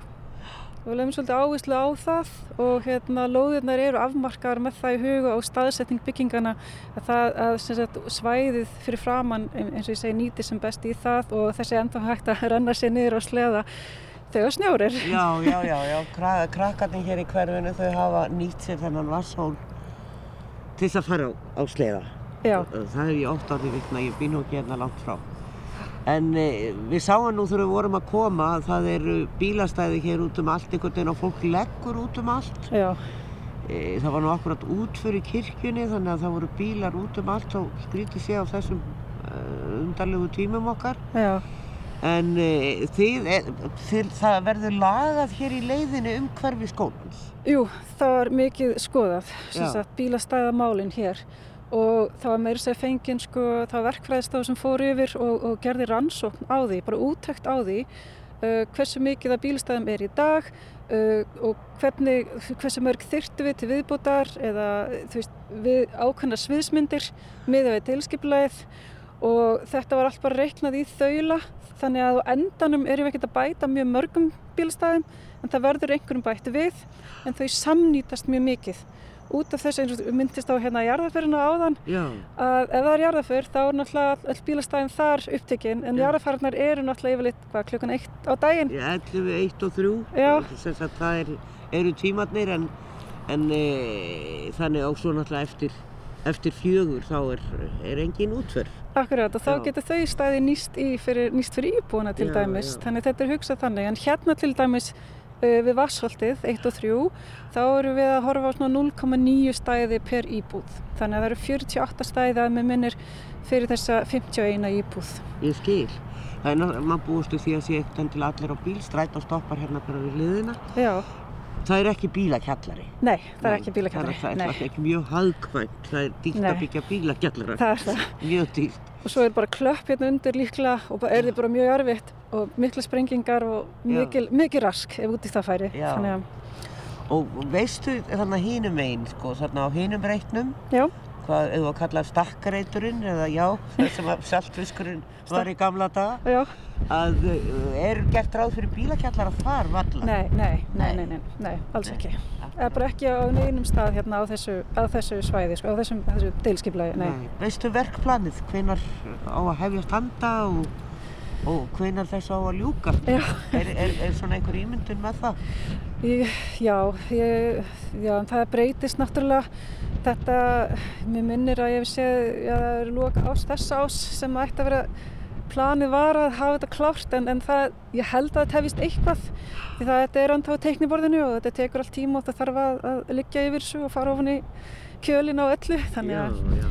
og við lefum svolítið áherslu á það og hérna lóðirnar eru afmarkaðar með það í huga og staðsetning byggingana að, það, að sagt, svæðið fyrir framann eins og ég segi nýti sem best í það og þessi enda hægt að renna sér niður á sleða þegar snjórir. Já, já, já, já, Kra krakkarnir hér í hverfinu þau hafa nýtt sér þennan vasshól til þess að fara á, á sleða. Já, Það hef ég oft árið vikna, ég býn ekki hérna langt frá. En e, við sáum nú þegar við vorum að koma að það eru bílastæði hér út um allt einhvern veginn og fólk leggur út um allt. já, E, það var nú akkurat út fyrir kirkjunni þannig að það voru bílar út um allt og skrítið sé á þessum uh, undarlegu tímum okkar. já, En e, þið, e, þið, það verður lagað hér í leiðinu um hverfi skólans. jú, það var mikið skoðað, bílastæðamálinn hér. Og það var meira sér fengið sko, það var verkfræðistof sem fór yfir og, og gerði rannsókn á því, bara úttækt á því uh, hversu mikið að bílastæðum er í dag uh, og hvernig, hversu mörg þyrftu við til viðbútar eða veist, við ákveðna sviðsmyndir miða við tilskipulegð og þetta var allt bara reiknað í þaula þannig að á endanum erum við ekkert að bæta mjög mörgum bílastæðum en það verður einhverjum bætt við en þau samnýtast mjög mikið út af og við myndist á hérna jarðaförina áðan Já. að ef það er jarðaför þá er náttúrulega öll bílastæðin þar upptekinn en Já. jarðaförnar eru náttúrulega yfirleitt hvað, klukkan eitt á daginn 11, 1 og 3 Já. sem sagt það er, eru tímarnir en, en e, þannig á svo náttúrulega eftir, eftir fjögur þá er, er engin útferð Akkurat og þá Já. getur þau stæði nýst, fyrir, nýst fyrir íbúana til Já, dæmis. já. þannig þetta er hugsað þannig. En hérna til dæmis uh, við Vassholtið 1 og 3 þá erum við að horfa á svona 0,9 stæði per íbúð. Þannig að það eru 48 stæði að með minnir fyrir þessa 51 íbúð. Ég skil. Það er náttúrulega, maður búist við því að sé ekkert til allir á bíl stræt og stoppar hérna bara við liðina Já, það er ekki bílakjallari. Nei, það er ekki bílakennari það er, það er ekki mjög hagkvæmt. Það er dýrt að byggja bílakjallara. Það er það. Mjög dýrt. Og svo er bara klöpp hérna undir líklega og er þið bara mjög erfitt og mikla sprengingar og mikil, mikil rask ef út í það færi. Að, og veistu þannig hinum einn sko, þarna á hinum reitnum? Já, hvað, ef þú að kalla stakkareiturinn eða já, það sem að saltfiskurinn var í gamla daga já að uh, er gert ráð fyrir bílakjallara þar valla? Nei, nei, nei, Nei. nei, alls ekki. Eða bara ekki á neinum stað hérna á þessu, á þessu svæði, sko, á þessum, þessu deilskipulagi, nei. Veistu verkplanið, hvenar á að hefjast handa og, og hvenar þess á að ljúka? Er, er, er svona einhver ímyndun með það? Ég, já, ég, já, það breytist náttúrulega. Þetta, mér minnir að ég hef séð, já, það eru loka ás, þessa ás sem ætti að vera, planið var að hafa þetta klárt en, en það, ég held að þetta hefist eitthvað því það þetta er ennþá á teikniborðinu og þetta tekur allt tíma og það þarf að, að liggja yfir þessu og fara ofan í kjölin á öllu þannig að já.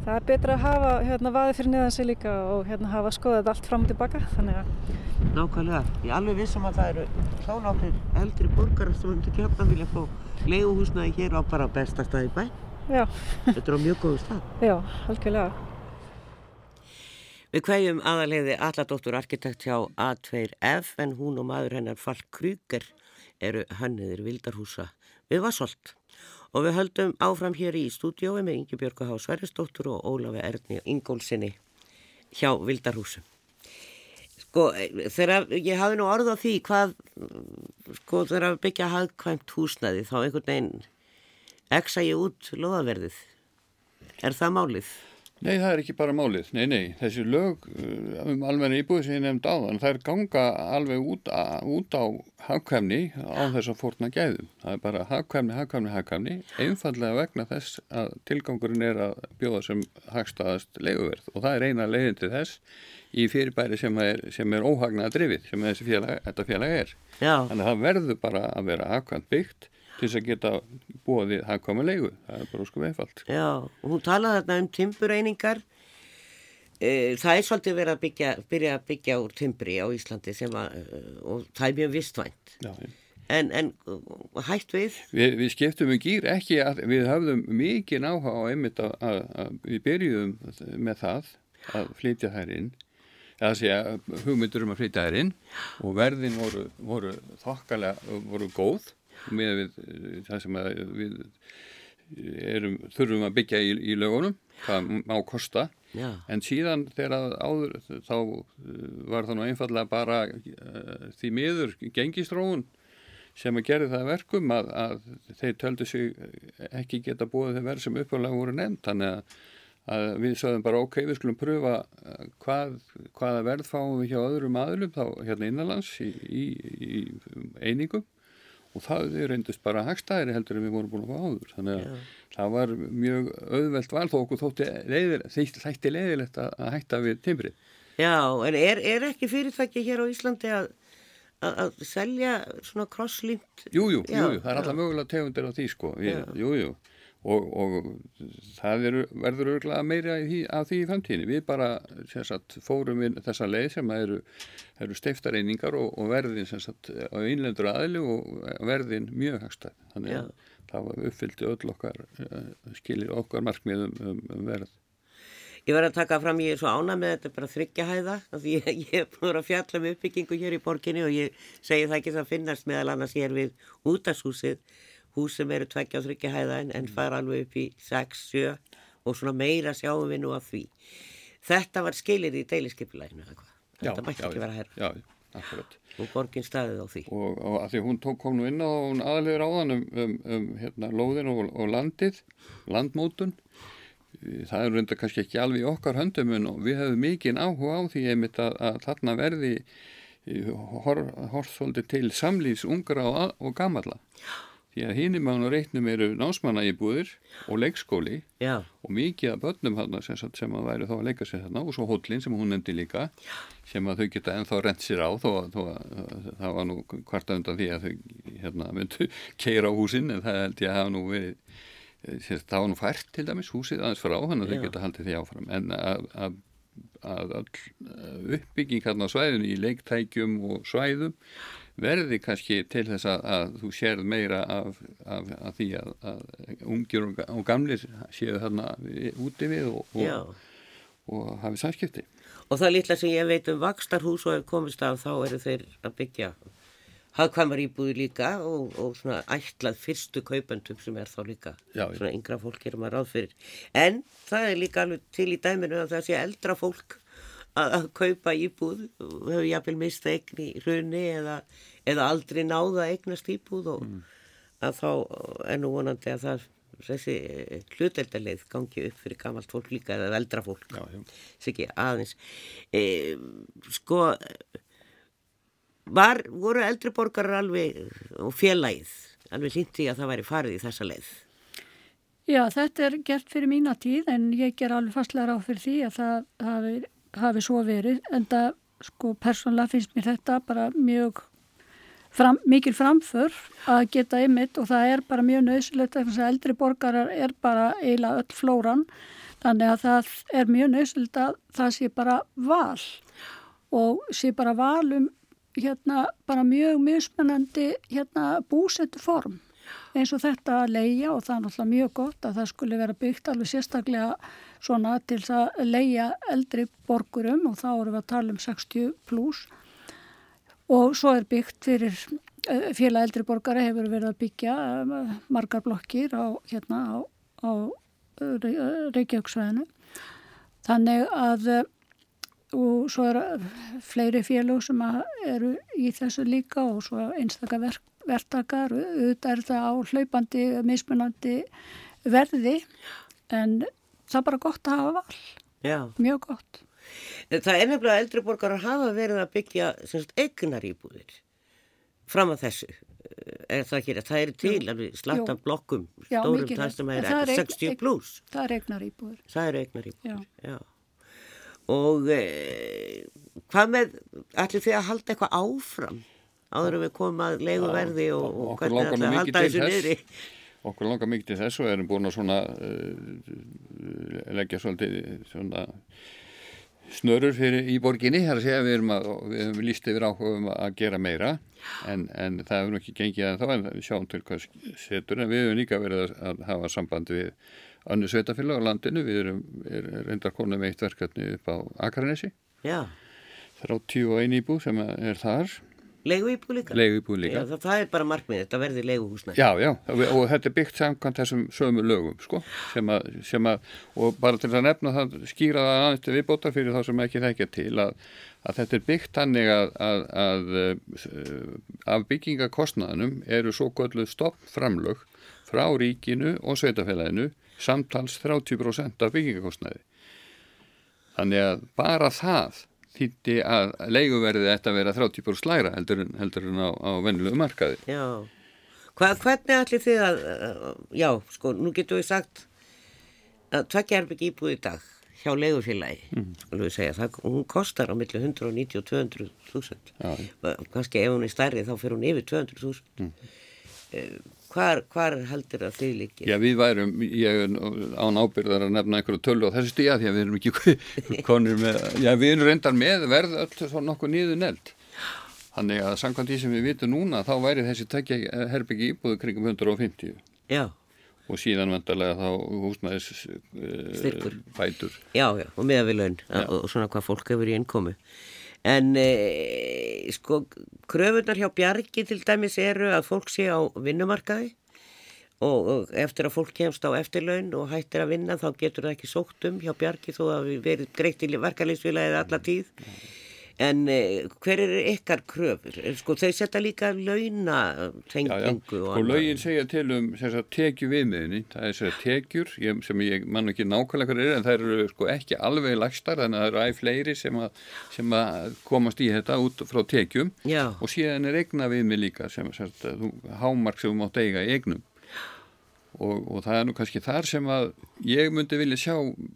Það er betra að hafa hérna, vaðið fyrir neðan sig líka og hérna, hafa skoðað allt fram og tilbaka. Þannig að, Nákvæmlega. Ég er alveg vissum að það eru þó nokkur eldri borgarar sem myndu gætna vilja fá leiguhúsnaði hér á bara besta stað í bæ. já, Þetta er á mjög góðu stað. já, algjörlega. Við kvegjum aðaleiði alladóttur arkitekt hjá A2F en hún og maður hennar Falk Krüger eru hanniðir vildarhúsa við Vassolt. Og við höldum áfram hér í stúdiói með Ingi Björgu Há Sverrisdóttur og Ólafi Erni Ingólfsinni hjá vildarhúsum. Sko, þegar ég hafi nú orð á því hvað, sko, þegar að byggja hagkvæmt húsnaði þá einhvern veginn eksa ég út loðaverðið. Er það málið? Nei, það er ekki bara málið. Nei, nei, þessi lög uh, um almenna íbúið sem ég nefndi áðan, þær ganga alveg út, a, út á hagkvæmni á þess að fórna gæðum. Það er bara hagkvæmni, hagkvæmni, hagkvæmni, einfallega vegna þess að tilgangurinn er að bjóða sem hagstaðast leiguverð og það er eina leiðin til þess í fyrirbæri sem er, sem er óhagnaða drifið, sem þessi félag, þetta félag er. Já. Þannig að það verður bara að vera hagkvæmt byggt til þess að geta búið hagkvæma leigu. Það er bara sko einfalt. Já, hún talaði þarna um timbureiningar. E, það er svolítið verið að byggja, byrja að byggja úr timbri á Íslandi sem að, e, og það er mjög vistvænt. Já, já. En, en hætt við? Við, við skiptum um gýr ekki að við höfðum mikið náha á einmitt að, að, að við byrjuðum með það að flytja þær inn eða að segja hugmyndur um að flytja þær inn og verðin voru, voru þokkalega, voru góð með við það sem við erum, þurfum að byggja í, í lögunum, það má kosta. Já. en síðan þegar áður þá var það nú einfallega bara uh, því miður gengistróun sem að gera það verkum að, að þeir töldu sig ekki geta búið þeir verð sem uppálega voru nefnd. Þannig að, að við sögum bara ok, við skulum pröfa hvað, hvaða verð fáum við hjá öðrum aðlum þá hérna innanlands í, í, í einingum og það reyndist bara hagstæðri heldur en við vorum búin að fá áður þannig að Já. það var mjög auðvelt val þó okkur þótti leiðir, þætti leiðilegt að hætta við timbrið. Já, en er, er ekki fyrirtæki hér á Íslandi að að selja svona krosslýmt Jújú, jú, jú, það er alltaf mögulega tegundir á því sko, jújú jú. Og, og það er, verður örgulega meira því, af því í framtíðinni. Við bara sagt, fórum við þessa leið sem eru, eru steiftareiningar og, og verðin sagt, á innlendur aðli og verðin mjög hagstæð. Þannig að Já. það uppfyldi öll okkar eh, skilir okkar markmiðum um, um verð. Ég verði að taka fram, ég er svo ána með þetta bara þryggjahæða, því ég, ég er búin að fjalla með um uppbyggingu hér í borginni og ég segi það ekki það finnast meðal annars hér við útashúsið, hús sem eru tveggja og þryggjahæða en, en fara alveg upp í 6, 7 og svona meira sjáum við nú af því. Þetta var skilir í deiliskepilæginu, þetta mætti ekki vera herr. Já, akkurat. Og borgin staðið á því. Og, og að því hún tók, kom nú inn á aðlegur áðan um, um, um hérna, lóðin og, og landið, landmótun það er reynda kannski ekki alveg okkar höndum en við hefum mikið áhuga á því einmitt að, að þarna verði horfþóldi til samlýs ungra og, og gamalla því að hínum á reitnum eru námsmanna í búðir og leikskóli Já. og mikið af börnum þarna sem, sem að væri þá að leika sér þarna og svo hótlinn sem hún nefndi líka Já. sem að þau geta ennþá rent sér á þó að það var nú hvart undan því að þau hérna, myndu keira á húsin en það held ég að hafa nú verið það var nú fært til dæmis húsið aðeins frá þannig að þau geta haldið því áfram en að, að, að uppbygging hérna á svæðinu í leiktækjum og svæðum verði kannski til þess að, að þú sérð meira af, af, af því að, að ungjur og, og gamlir séu þarna úti við og, og, og hafið samskipti. Og það litla sem ég veit um vakstarhús og ef komist af þá eru þeir að byggja hagkvæmar íbúði líka og, og svona ætlað fyrstu kaupendum sem er þá líka. Já, svona yngra fólk er maður ráð fyrir. En það er líka alveg til í dæminu að það sé eldra fólk að, kaupa íbúð hefur jáfnvel mista eign í raunni eða, eða aldrei náða eignast íbúð og mm. að þá er nú vonandi að það þessi hluteldaleið gangi upp fyrir gamalt fólk líka eða eldra fólk. Já, já. Sikki aðeins. E, sko Var, voru eldri borgarar alveg og félagið alveg hlýtti að það væri farið í þessa leið? Já, þetta er gert fyrir mína tíð en ég ger alveg fastlega ráð fyrir því að það hafi, hafi svo verið en það sko persónulega finnst mér þetta bara mjög fram, mikil framför að geta ymitt og það er bara mjög nöðsilegt að eldri borgarar er bara eiginlega öll flóran. Þannig að það er mjög nöðsilegt að það sé bara val og sé bara val um hérna bara mjög mismunandi hérna búsettu form eins og þetta að leia og það er náttúrulega mjög gott að það skulle vera byggt alveg sérstaklega svona til að leia eldri borgurum og þá erum við að tala um 60 pluss og svo er byggt fyrir eh, félag eldri borgara hefur verið að byggja eh, margar blokkir á hérna á, á eh, Reykjavíksvæðinu þannig að og svo er fleiri félög sem eru í þessu líka og svo einstakar verk, verktakar, auðvitað er það á hlaupandi, mismunandi verði en það er bara gott að hafa val, Já. mjög gott. Það er nefnilega að eldri borgarar hafa verið að byggja semst, eignar íbúðir fram að þessu. Er það ekki, það er til alveg slatta Jú. blokkum, Já, stórum það sem en er það er eign- 60 eign- pluss. Það er eignar íbúður. Það eru eignar íbúðir, já. Og e, hvað með, ætlum þið að halda eitthvað áfram áður en við komum að leiguverði og, og hvernig ætlum að mikið halda þessu þess. niðri? Okkur langar mikið til þess og erum búin að svona uh, leggja svolítið svona snörur fyrir í borginni, það er að segja við erum að, við höfum líst yfir áhugum að gera meira en, en það hefur ekki gengið að þá en við sjáum til hvað setur en við höfum líka verið að, að hafa samband við önnu sveitafélag á landinu, við erum er, reyndar konum eitt verkefni upp á Akranesi, Já, 31 íbúð sem er þar, leigu íbúð líka? leigu íbúð líka. Já, það, það er bara markmið, þetta verði leiguhúsnæði. Já, já, og þetta er byggt samkvæmt þessum sömu lögum, sko, sem að, sem að, og bara til að nefna það, skýra það aðeins til viðbótar fyrir þá sem ekki þekkja til, að, að þetta er byggt þannig að, að, að uh, af byggingakostnaðanum eru svo gölluð stoppframlög frá ríkinu og sveitafélaginu samtals 30% af byggingakostnaði. Þannig að bara það þýtti að leiguverðið ætti að vera 30% lægra heldur heldur en á, á vennilegu markaði. Já, Hva, hvernig ætli þið að, uh, já, sko, nú getum við sagt að tvekja erbygg íbúð í dag hjá leigufélagi, mm. skulum við segja, það, hún kostar á milli 190 og 200 þúsund. Kannski ef hún er stærri þá fyrir hún yfir 200 þúsund. Mm. Hvar, hvar heldur það þið líkir? Já, við værum, ég er án ábyrðar að nefna einhverju tölu á þessu stíða því að við erum ekki konur með, já, við erum reyndar með verð öll svo nokkuð nýðu neld. Þannig að samkvæmt því sem við vitum núna, þá væri þessi tekja herbyggi íbúðu kringum 150 Já, og síðan vendarlega þá Styrkur. uh, bætur. já, já, og meða við laun og, og svona hvað fólk hefur í innkomu. En e, sko, kröfunar hjá Bjargi til dæmis eru að fólk sé á vinnumarkaði og, og eftir að fólk kemst á eftirlaun og hættir að vinna þá getur það ekki sótt um hjá Bjargi þó að við verið greitt í verkalýsfélagið alla tíð. En e, hver er ykkar kröfur? Sko, þau setja líka launa Já, já, tengingu og lögin segja til um tekju viðmiðinni, það er sér tekjur ég, sem ég mann ekki nákvæmlega hvað er en það eru sko ekki alveg lagstar þannig að það eru æg fleiri sem að, sem að komast í þetta út frá tekjum. Já. og síðan er egna viðmið líka sem er sér hámark sem þú mátt eiga í egnum og, og það er nú kannski þar sem að ég myndi vilja sjá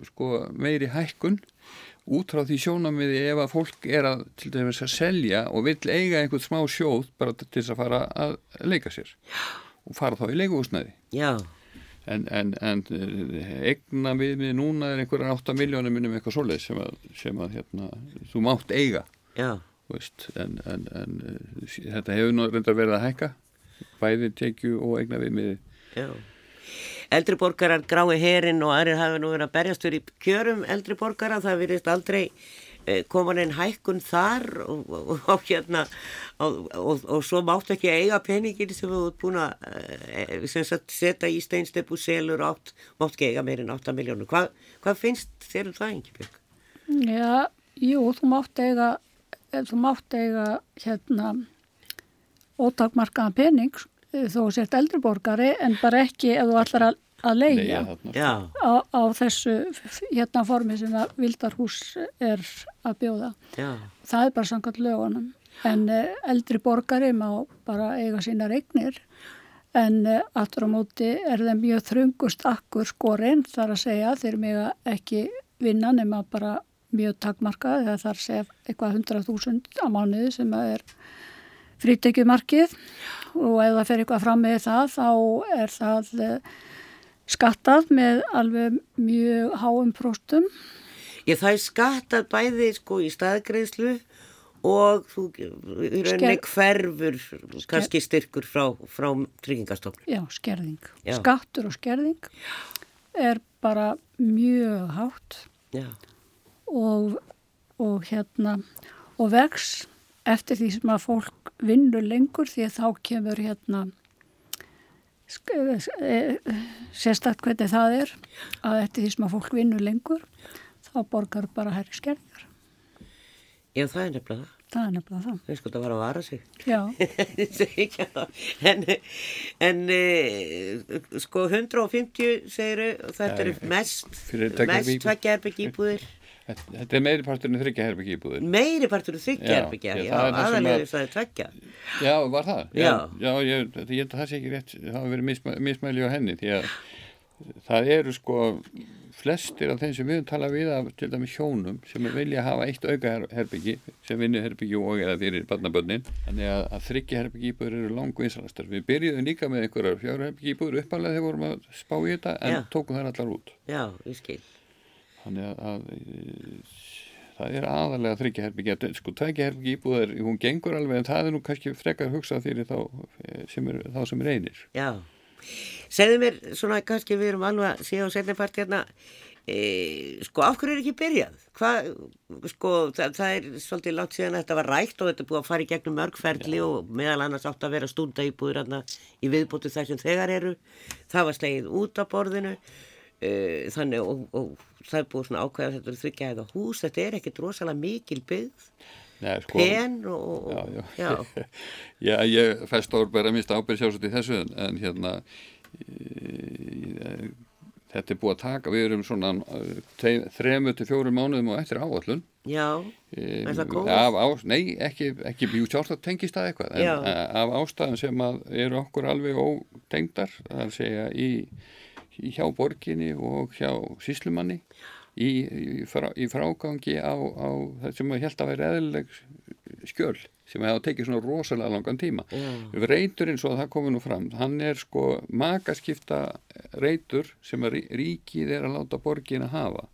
sko meiri hækkun út frá því sjónamiði ef að fólk er að til dæmis að selja og vill eiga einhvern smá sjóð bara til þess að fara að leika sér og fara þá í leikuhúsnæði Já, en, en, en egna við mig núna er einhverjar 8 miljónum minnum eitthvað svoleið sem að, sem að hérna, þú mátt eiga. Já, en, en, en eh, þetta hefur nú reyndar verið að hækka bæði tekju og egna við mig já. Eldri borgarar grái herin og aðrir hafa nú verið að berjast fyrir kjörum eldri borgara, það virðist aldrei eh, koma neinn hækkun þar og, og, og hérna og, og, svo máttu ekki eiga peningin sem við út búin að eh, setja í steinstepu selur átt, máttu ekki eiga meirinn 8 miljónur. Hva, hvað finnst þér um það, Ingebjörg? Já, jú, þú mátt eiga, þú mátt eiga hérna ótakmarkaðan pening þó sért eldriborgari en bara ekki ef þú ætlar að, að leia á, á þessu hérna formi sem að vildarhús er að bjóða. já, Það er bara samkvæmt lögunum. En eh, eldri borgari má bara eiga sínar eignir en eh, aftur á móti er þeim mjög þrungust akkur skorinn þar að segja þeir mega ekki vinna nema bara mjög takmarkað eða þar segja eitthvað 100.000 á mánuði sem að er frítekjumarkið og ef það fer eitthvað fram með það þá er það eh, skattað með alveg mjög háum próstum Ég það er skattað bæði sko í staðgreðslu og þú rauninni Sker- hverfur kannski styrkur frá, frá tryggingastofnun. Já, skerðing. Já. Skattur og skerðing er bara mjög hátt og, og hérna og vex eftir því sem að fólk vinnur lengur því að þá kemur hérna sk- eh, sérstakt hvernig það er að eftir því sem að fólk vinnur lengur þá borgar bara herri skerðingar. Já, það er nefnilega það. Það er nefnilega það. Það er sko að vara að vara sig. Já, en en e, sko 150 segiru, þetta eru mest, tveggja mest herbergi- tveggjaherbyggi íbúðir. Þetta er meiri parturinn þryggja herbyggi íbúðir. Meiri partur þryggjaherbyggi, Já, já, það er það það tveggja. Já, var það? Já. Já, ég, ég held að það sé ekki rétt, það hafa verið mismæ, mismæli á henni því að það eru sko flestir af þeim sem við talað við af til dæmis hjónum sem vilja hafa eitt auka her- herbyggi sem vinnu herbyggi og eða fyrir barnabönnin þannig að, að þryggja herbyggi íbúður eru langvinsalastar. Við byrjuðum líka með einhverjar fjóra herbyggi íbúður uppalega þegar vorum að spá í þetta en Já. tókum þær allar út. Já. Þannig að, að e, það er aðalega þryggja herbyggja, sko tveggja herbyggja íbúðar, hún gengur alveg en það er nú kannski frekar hugsað fyrir þá eh, sem er, þá sem er einir. Já. Segðu mér, svona kannski við erum alveg að sé á setnipart hérna, e, sko af hverju er ekki byrjað? Hvað, sko það, það er svolítið langt síðan að þetta var rætt og þetta er búið að fara í gegnum mörgferli og meðal annars átt að vera stúnda íbúður í viðbútu þessum þegar eru. Það var slegið út á borðinu, e, þannig og, og það er búið svona ákveða að þetta er þryggja eða hús, þetta er ekkit rosalega mikil byggð, Nei, sko, pen og, Já, já. já. Já, ég fæst áur bara að mista ábyrð sjálfsagt í þessu en, en hérna e, þetta er búið að taka, við erum svona eh, þremu til fjórum mánuðum og eftir áallun. Já, Eh, Er það góð? Af ás, nei, ekki, ekki bjú sjálft að tengist það eitthvað, en af ástæðum sem að eru okkur alveg ótengdar, það er að segja í hjá borginni og hjá síslumanni, í, í, frá, í frágangi á, á það sem að held að vera eðlileg skjöl sem hefur tekið svona rosalega langan tíma. Já. Reyturinn, svo að það komið nú fram, hann er sko makaskipta reytur sem ríkið er að láta borgin að hafa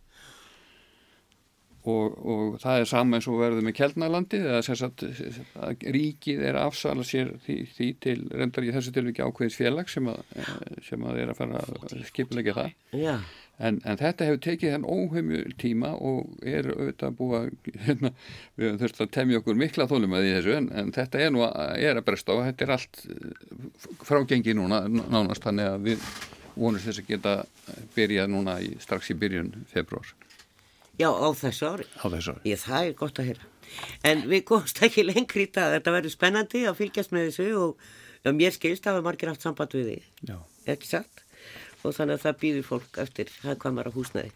og, og það er sama eins og verður með Kjeldnalandið eða ríkið er að afsala sér því, því til reyndar í þessu tilviki ákveðis félag sem að, eh, sem að er að fara að skipulegja það. En, en þetta hefur tekið henn óheimju tíma og er auðvitað búið að hérna, við höfum þurft að temja okkur mikla þólum að því þessu en, en þetta er nú að, er að bresta og þetta er allt eh, frágengi núna nánast þannig að við vonumst þess að geta byrjað núna í, strax í byrjun februar já, á þessu ári. á þessu ári. Ég, það er gott að heyra. En við komst ekki lengri í dag. Þetta verður spennandi að fylgjast með þessu og já, mér skilst að hafa margir haft samband við því, Já. ekki satt? Og þannig að það býður fólk eftir hagkvamara húsnæði.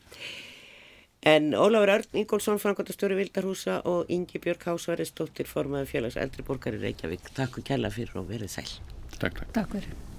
En Ólafur Örn Ingólfsson, frangotastjóri Vildarhúsa og Ingi Björk Hásværisdóttir formaði félags eldri borgari Reykjavík. Takk og kella fyrir og verið sæl. Takk, takk. takk.